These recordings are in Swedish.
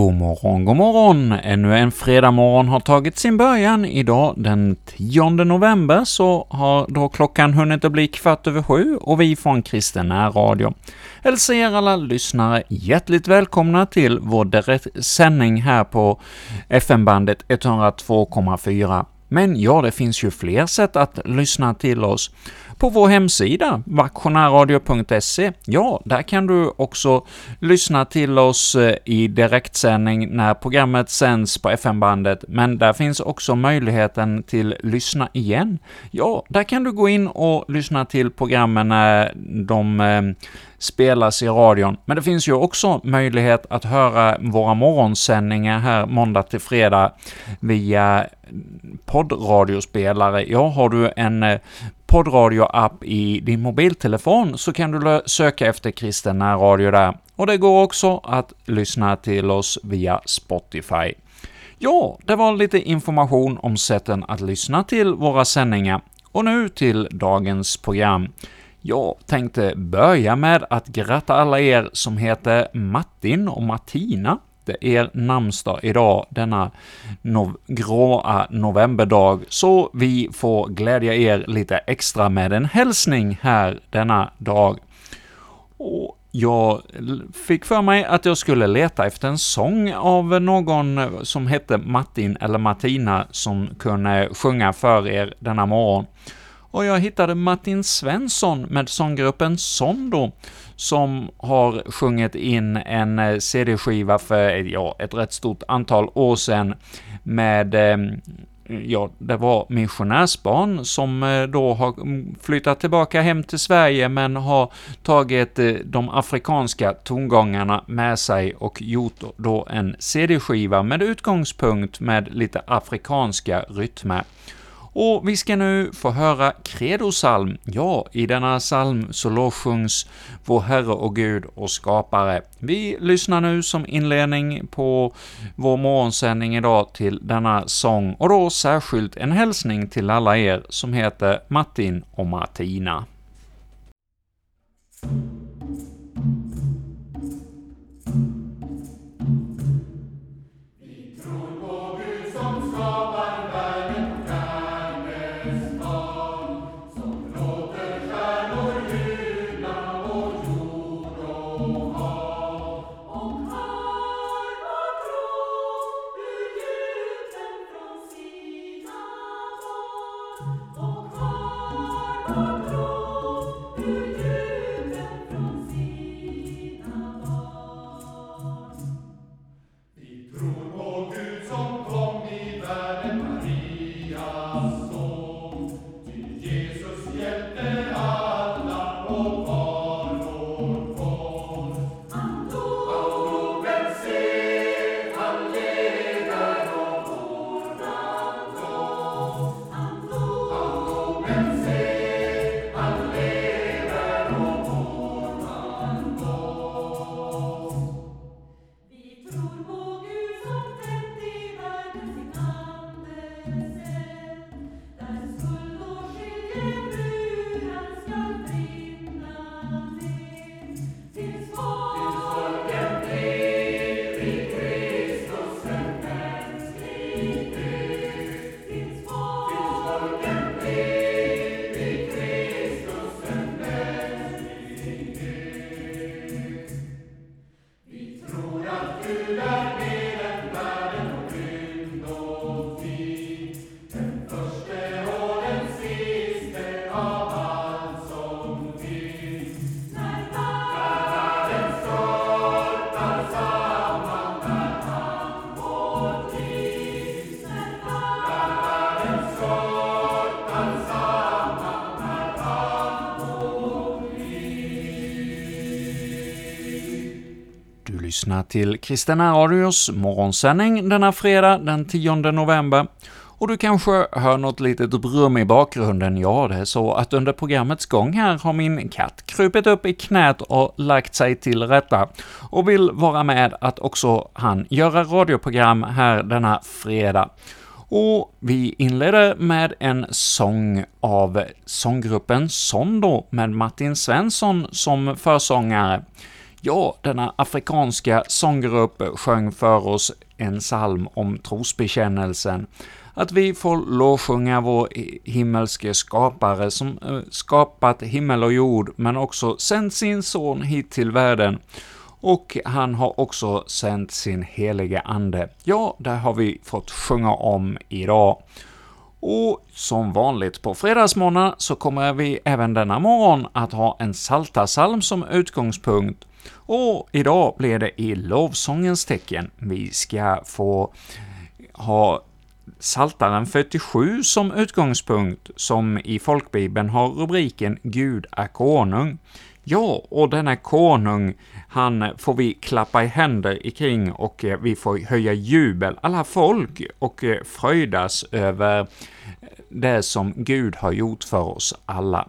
God morgon, god morgon! Ännu en fredagmorgon har tagit sin början. Idag den 10 november så har då klockan hunnit att bli kvart över sju och vi från Kristen Radio hälsar er alla lyssnare hjärtligt välkomna till vår direktsändning här på FM-bandet 102,4. Men ja, det finns ju fler sätt att lyssna till oss på vår hemsida, vaktionärradio.se. Ja, där kan du också lyssna till oss eh, i direktsändning när programmet sänds på FM-bandet, men där finns också möjligheten till lyssna igen. Ja, där kan du gå in och lyssna till programmen när de eh, spelas i radion, men det finns ju också möjlighet att höra våra morgonsändningar här måndag till fredag via poddradiospelare. Ja, har du en eh, poddradio-app i din mobiltelefon så kan du söka efter kristen närradio där, och det går också att lyssna till oss via Spotify. Ja, det var lite information om sätten att lyssna till våra sändningar, och nu till dagens program. Jag tänkte börja med att gratta alla er som heter Martin och Martina. Det är er namnsdag idag, denna nov gråa novemberdag, så vi får glädja er lite extra med en hälsning här denna dag. Och jag fick för mig att jag skulle leta efter en sång av någon som hette Martin eller Martina som kunde sjunga för er denna morgon och jag hittade Martin Svensson med sånggruppen Sondo, som har sjungit in en eh, CD-skiva för, ja, ett rätt stort antal år sedan med ehm, ja, det var missionärsbarn som eh, då har mm, flyttat tillbaka hem till Sverige, men har tagit eh, de afrikanska tongångarna med sig och gjort då en CD-skiva med utgångspunkt med lite afrikanska rytmer. Och vi ska nu få höra Credosalm. Ja, i denna psalm så lovsjungs vår Herre och Gud och Skapare. Vi lyssnar nu som inledning på vår morgonsändning idag till denna sång, och då särskilt en hälsning till alla er som heter Martin och Martina. Lyssna till Kristina Radios morgonsändning denna fredag den 10 november. Och du kanske hör något litet brum i bakgrunden? Ja, det är så att under programmets gång här har min katt krupit upp i knät och lagt sig till rätta, och vill vara med att också han göra radioprogram här denna fredag. Och vi inleder med en sång av sånggruppen Sondo med Martin Svensson som försångare. Ja, denna afrikanska sånggrupp sjöng för oss en psalm om trosbekännelsen, att vi får lovsjunga vår himmelske skapare som eh, skapat himmel och jord, men också sänt sin son hit till världen. Och han har också sänt sin helige Ande. Ja, det har vi fått sjunga om idag. Och som vanligt på fredagsmorgnar så kommer vi även denna morgon att ha en saltasalm som utgångspunkt, och idag blir det i lovsångens tecken. Vi ska få ha Saltaren 47 som utgångspunkt, som i folkbibeln har rubriken ”Gud är konung”. Ja, och denna konung, han får vi klappa i händer kring och eh, vi får höja jubel, alla folk, och eh, fröjdas över det som Gud har gjort för oss alla.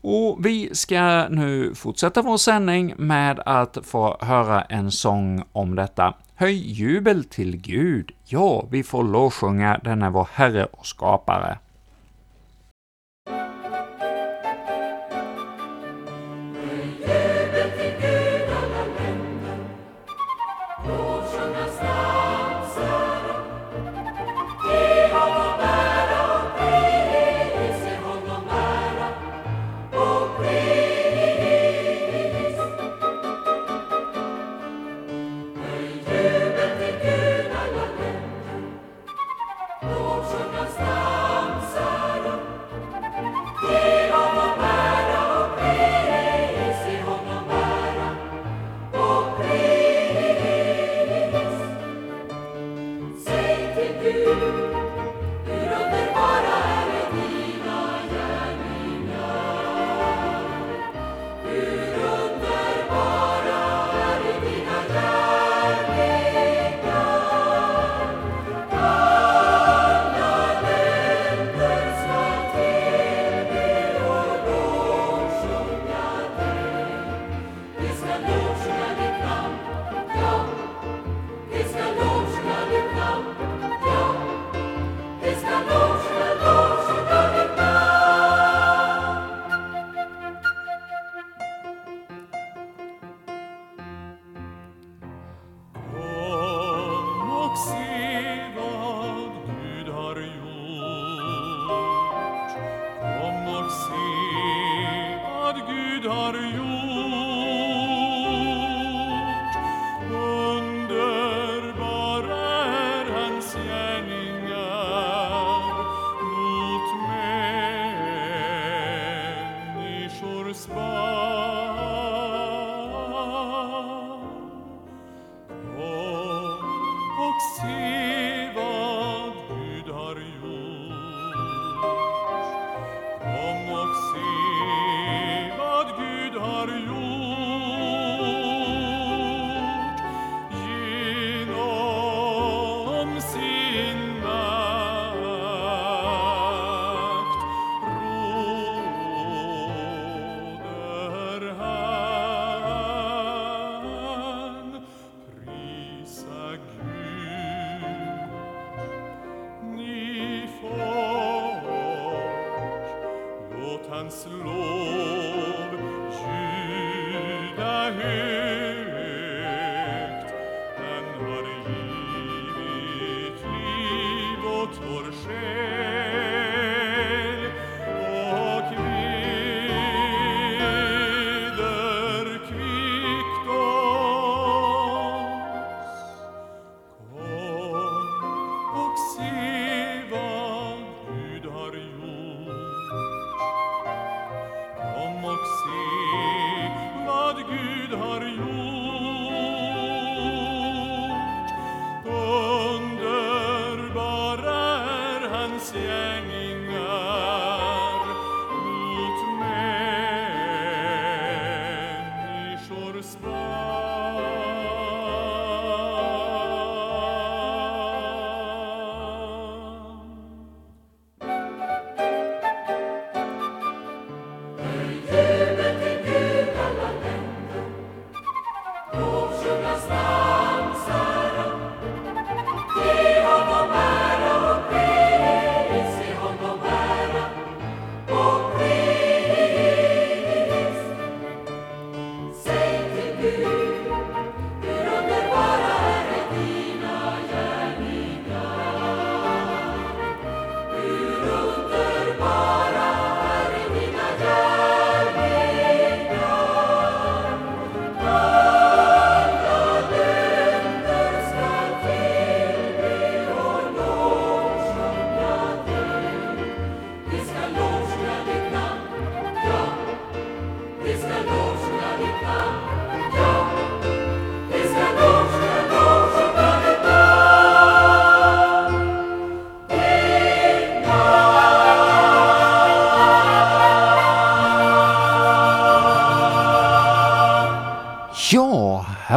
Och vi ska nu fortsätta vår sändning med att få höra en sång om detta. Höj jubel till Gud, ja, vi får lovsjunga denne vår Herre och Skapare.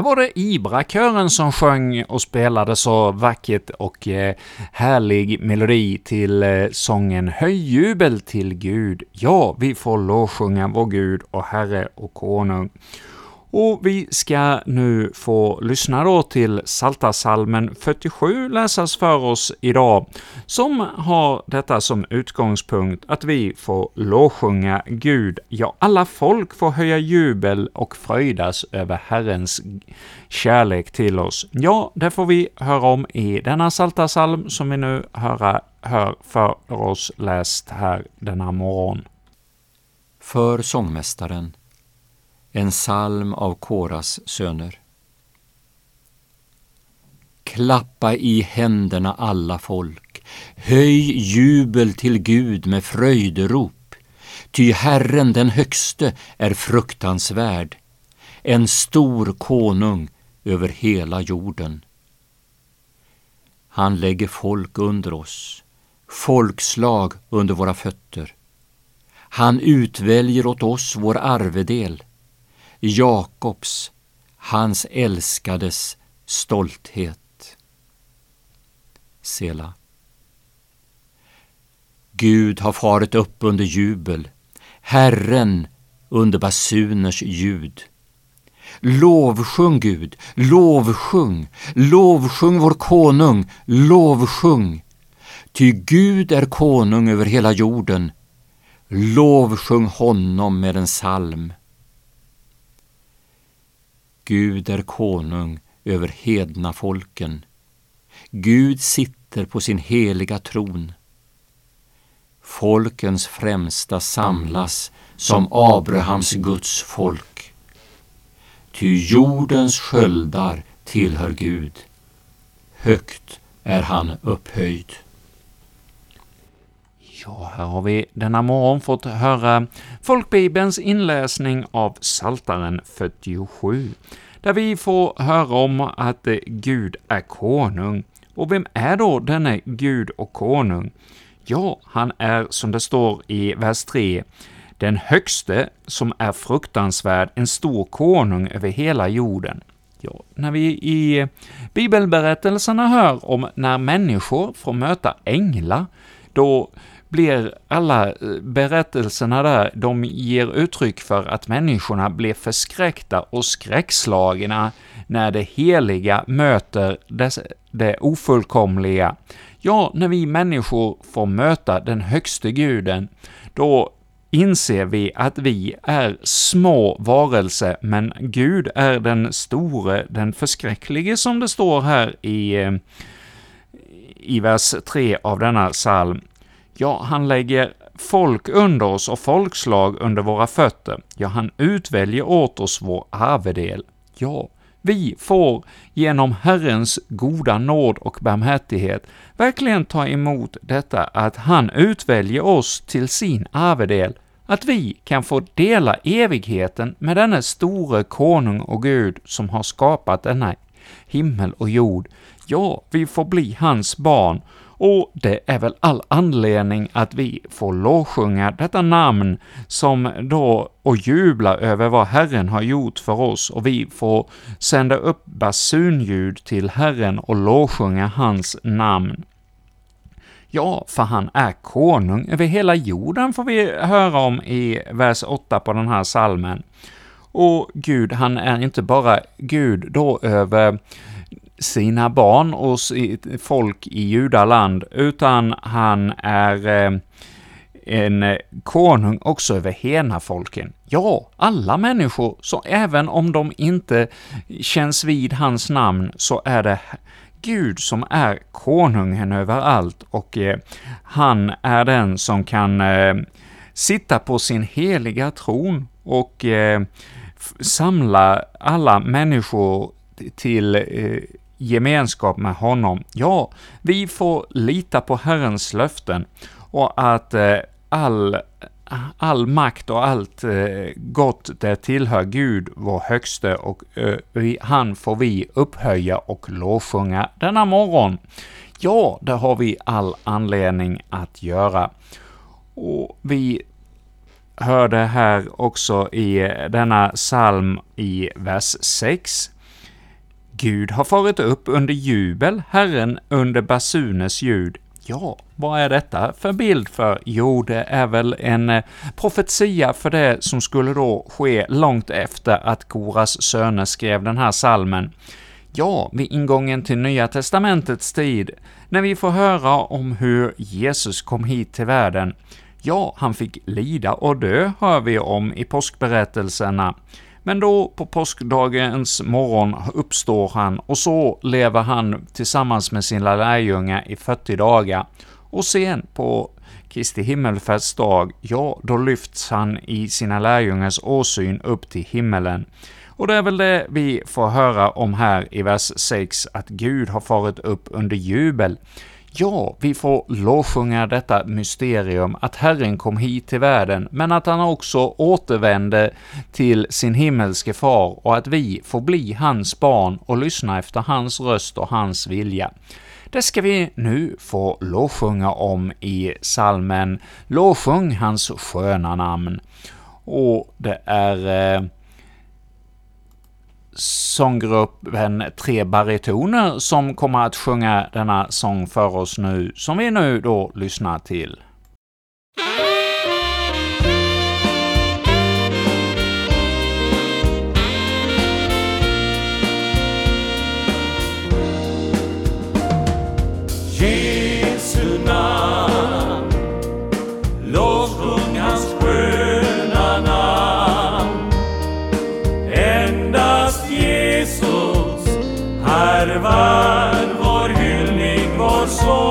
Här var det Ibra-kören som sjöng och spelade så vackert och eh, härlig melodi till eh, sången Höj jubel till Gud. Ja, vi får lovsjunga vår Gud och Herre och Konung. Och vi ska nu få lyssna då till Saltasalmen 47 läsas för oss idag, som har detta som utgångspunkt att vi får lovsjunga Gud. Ja, alla folk får höja jubel och fröjdas över Herrens kärlek till oss. Ja, det får vi höra om i denna Saltasalm som vi nu höra, hör för oss läst här denna morgon. För sångmästaren en psalm av Koras söner. Klappa i händerna alla folk, höj jubel till Gud med fröjderop, ty Herren den högste är fruktansvärd, en stor konung över hela jorden. Han lägger folk under oss, folkslag under våra fötter. Han utväljer åt oss vår arvedel, Jakobs, hans älskades stolthet. Sela. Gud har farit upp under jubel, Herren under basuners ljud. Lovsjung Gud, lovsjung, lovsjung vår konung, lovsjung. Ty Gud är konung över hela jorden. Lovsjung honom med en psalm. Gud är konung över hedna folken. Gud sitter på sin heliga tron. Folkens främsta samlas som Abrahams Guds folk. Ty jordens sköldar tillhör Gud. Högt är han upphöjd. Ja, här har vi denna morgon fått höra folkbibelns inläsning av Saltaren 47, där vi får höra om att Gud är konung. Och vem är då denne Gud och konung? Ja, han är, som det står i vers 3, den högste som är fruktansvärd, en stor konung över hela jorden. Ja, när vi i bibelberättelserna hör om när människor får möta änglar, då blir alla eh, berättelserna där, de ger uttryck för att människorna blir förskräckta och skräckslagna när det heliga möter det ofullkomliga. Ja, när vi människor får möta den högste guden, då inser vi att vi är små varelser, men Gud är den store, den förskräcklige, som det står här i, eh, i vers 3 av denna psalm. Ja, han lägger folk under oss och folkslag under våra fötter. Ja, han utväljer åt oss vår arvedel. Ja, vi får genom Herrens goda nåd och barmhärtighet verkligen ta emot detta att han utväljer oss till sin arvedel, att vi kan få dela evigheten med denne store konung och Gud som har skapat denna himmel och jord. Ja, vi får bli hans barn och det är väl all anledning att vi får lovsjunga detta namn som då och jubla över vad Herren har gjort för oss, och vi får sända upp basunljud till Herren och lovsjunga hans namn. Ja, för han är konung över hela jorden, får vi höra om i vers 8 på den här salmen. Och Gud, han är inte bara Gud då över sina barn och folk i judaland, utan han är eh, en konung också över hela folken. Ja, alla människor, så även om de inte känns vid hans namn, så är det Gud som är konungen över allt, och eh, han är den som kan eh, sitta på sin heliga tron och eh, samla alla människor till eh, gemenskap med honom. Ja, vi får lita på Herrens löften och att eh, all, all makt och allt eh, gott det tillhör Gud, vår högste, och eh, han får vi upphöja och lovsjunga denna morgon. Ja, det har vi all anledning att göra. Och vi hörde här också i eh, denna psalm i vers 6. Gud har farit upp under jubel, Herren under basuners ljud. Ja, vad är detta för bild för? Jo, det är väl en eh, profetia för det som skulle då ske långt efter att Koras söner skrev den här salmen. Ja, vid ingången till Nya Testamentets tid, när vi får höra om hur Jesus kom hit till världen. Ja, han fick lida och dö, hör vi om i påskberättelserna. Men då på påskdagens morgon uppstår han, och så lever han tillsammans med sina lärjungar i 40 dagar. Och sen på Kristi himmelfärdsdag, ja, då lyfts han i sina lärjungars åsyn upp till himmelen. Och det är väl det vi får höra om här i vers 6, att Gud har farit upp under jubel. Ja, vi får lovsjunga detta mysterium, att Herren kom hit till världen, men att han också återvände till sin himmelske far och att vi får bli hans barn och lyssna efter hans röst och hans vilja. Det ska vi nu få lovsjunga om i salmen ”Lovsjung hans sköna namn”. Och det är eh, sånggruppen Tre Baritoner som kommer att sjunga denna sång för oss nu, som vi nu då lyssnar till. Hans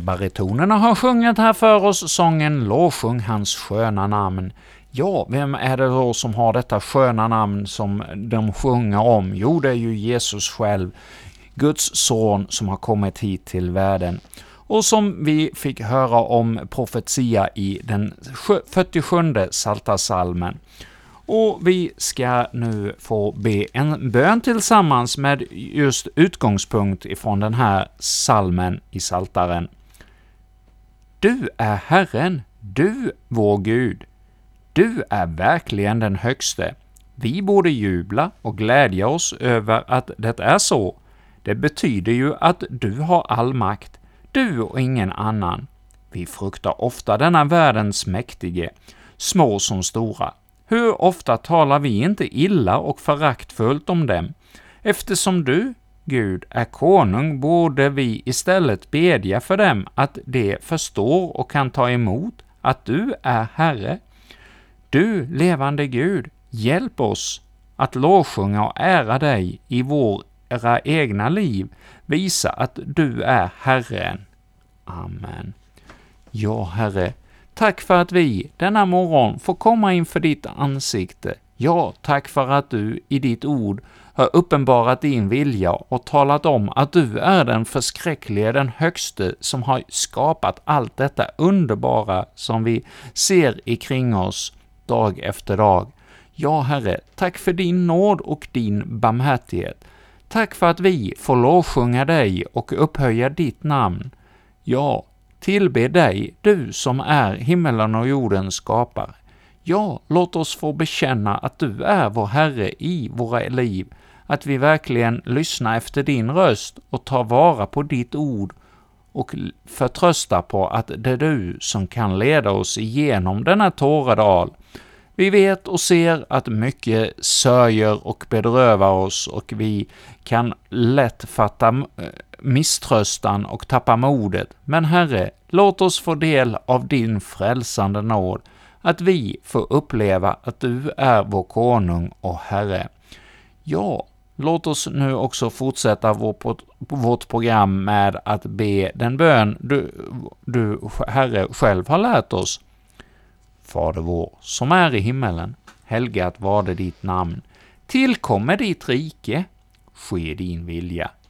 baritonerna har sjungit här för oss sången Lovsjung hans sköna namn. Ja, vem är det då som har detta sköna namn som de sjunger om? Jo, det är ju Jesus själv, Guds son som har kommit hit till världen och som vi fick höra om profetia i den 47 Saltasalmen. Och vi ska nu få be en bön tillsammans med just utgångspunkt ifrån den här salmen i Saltaren. Du är Herren, du vår Gud. Du är verkligen den högste. Vi borde jubla och glädja oss över att det är så. Det betyder ju att du har all makt, du och ingen annan. Vi fruktar ofta denna världens mäktige, små som stora. Hur ofta talar vi inte illa och föraktfullt om dem? Eftersom du, Gud, är konung borde vi istället bedja för dem att de förstår och kan ta emot att du är Herre. Du, levande Gud, hjälp oss att lovsjunga och ära dig i våra egna liv, visa att du är Herren. Amen. Ja, Herre, tack för att vi denna morgon får komma inför ditt ansikte. Ja, tack för att du i ditt ord har uppenbarat din vilja och talat om att du är den förskräcklige, den högste, som har skapat allt detta underbara som vi ser ikring oss dag efter dag. Ja, Herre, tack för din nåd och din barmhärtighet. Tack för att vi får lovsjunga dig och upphöja ditt namn. Ja, tillbe dig, du som är himmelen och jordens skapare. Ja, låt oss få bekänna att du är vår Herre i våra liv, att vi verkligen lyssnar efter din röst och tar vara på ditt ord och förtröstar på att det är du som kan leda oss igenom denna tåredal. Vi vet och ser att mycket sörjer och bedrövar oss och vi kan lätt fatta misströstan och tappa modet. Men Herre, låt oss få del av din frälsande nåd, att vi får uppleva att du är vår konung och Herre. Ja, låt oss nu också fortsätta vår, vårt program med att be den bön du, du, Herre, själv har lärt oss. Fader vår, som är i himmelen. Helgat varde ditt namn. Tillkommer ditt rike. Ske din vilja,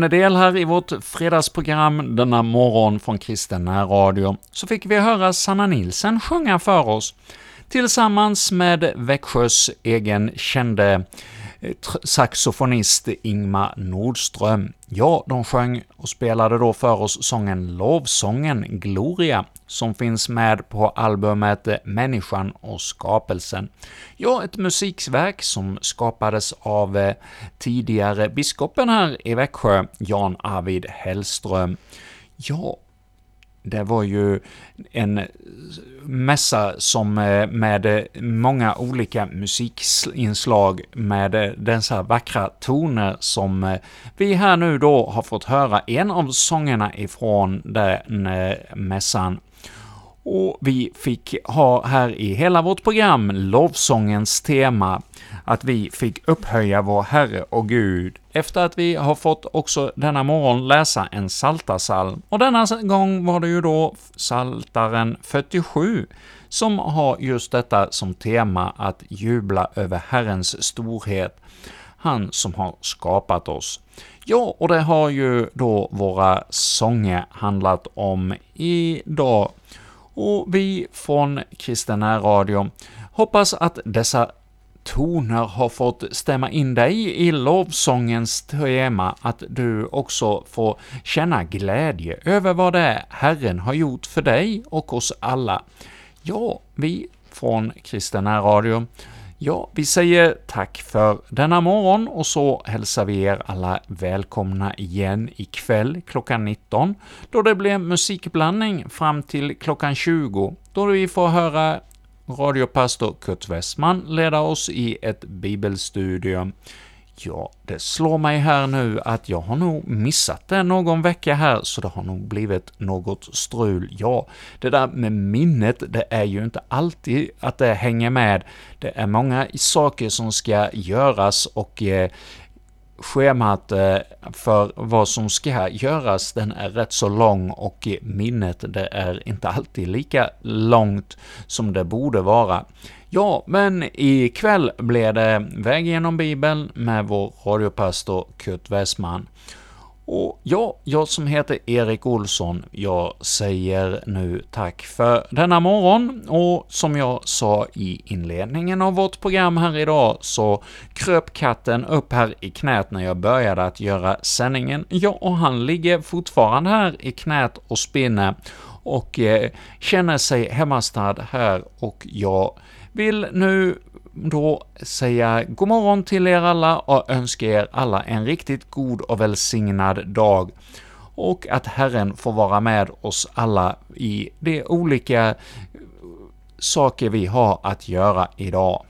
Bönedel här i vårt fredagsprogram denna morgon från Kristen närradio, så fick vi höra Sanna Nilsen sjunga för oss, tillsammans med Växjös egen kände Eh, Eh, saxofonist Ingmar Nordström. Ja, de sjöng och spelade då för oss sången Lovsången Gloria, som finns med på albumet Människan och skapelsen. Ja, ett musikverk som skapades av eh, tidigare biskopen här i Växjö, Jan Arvid Hellström. Ja, det var ju en mässa som eh, med många olika musikinslag med eh, dessa vackra toner som eh, vi här nu då har fått höra en av sångerna ifrån den mässan. Och vi fick ha här i hela vårt program lovsångens tema, att vi fick upphöja vår Herre och Gud, efter att vi har fått också denna morgon läsa en saltasalm. Och denna gång var det ju då saltaren 47, som har just detta som tema, att jubla över Herrens storhet, han som har skapat oss. Ja, och det har ju då våra sånger handlat om idag, och vi från Kristen Radio hoppas att dessa toner har fått stämma in dig i lovsångens tema, att du också får känna glädje över vad det är Herren har gjort för dig och oss alla. Ja, vi från Kristna Radio Ja, vi säger tack för denna morgon och så hälsar vi er alla välkomna igen ikväll klockan 19, då det blir musikblandning fram till klockan 20, då vi får höra radiopastor Kurt Westman leda oss i ett bibelstudium. Ja, det slår mig här nu att jag har nog missat det någon vecka här, så det har nog blivit något strul. Ja, det där med minnet, det är ju inte alltid att det hänger med. Det är många saker som ska göras och eh, schemat eh, för vad som ska göras, den är rätt så lång och minnet det är inte alltid lika långt som det borde vara. Ja, men ikväll blir det Väg genom Bibeln med vår radiopastor Kurt Westman. Och ja, jag som heter Erik Olsson, jag säger nu tack för denna morgon, och som jag sa i inledningen av vårt program här idag, så kröp katten upp här i knät när jag började att göra sändningen. Ja, och han ligger fortfarande här i knät och spinner, och eh, känner sig hemmastad här, och jag vill nu då säga god morgon till er alla och önska er alla en riktigt god och välsignad dag, och att Herren får vara med oss alla i de olika saker vi har att göra idag.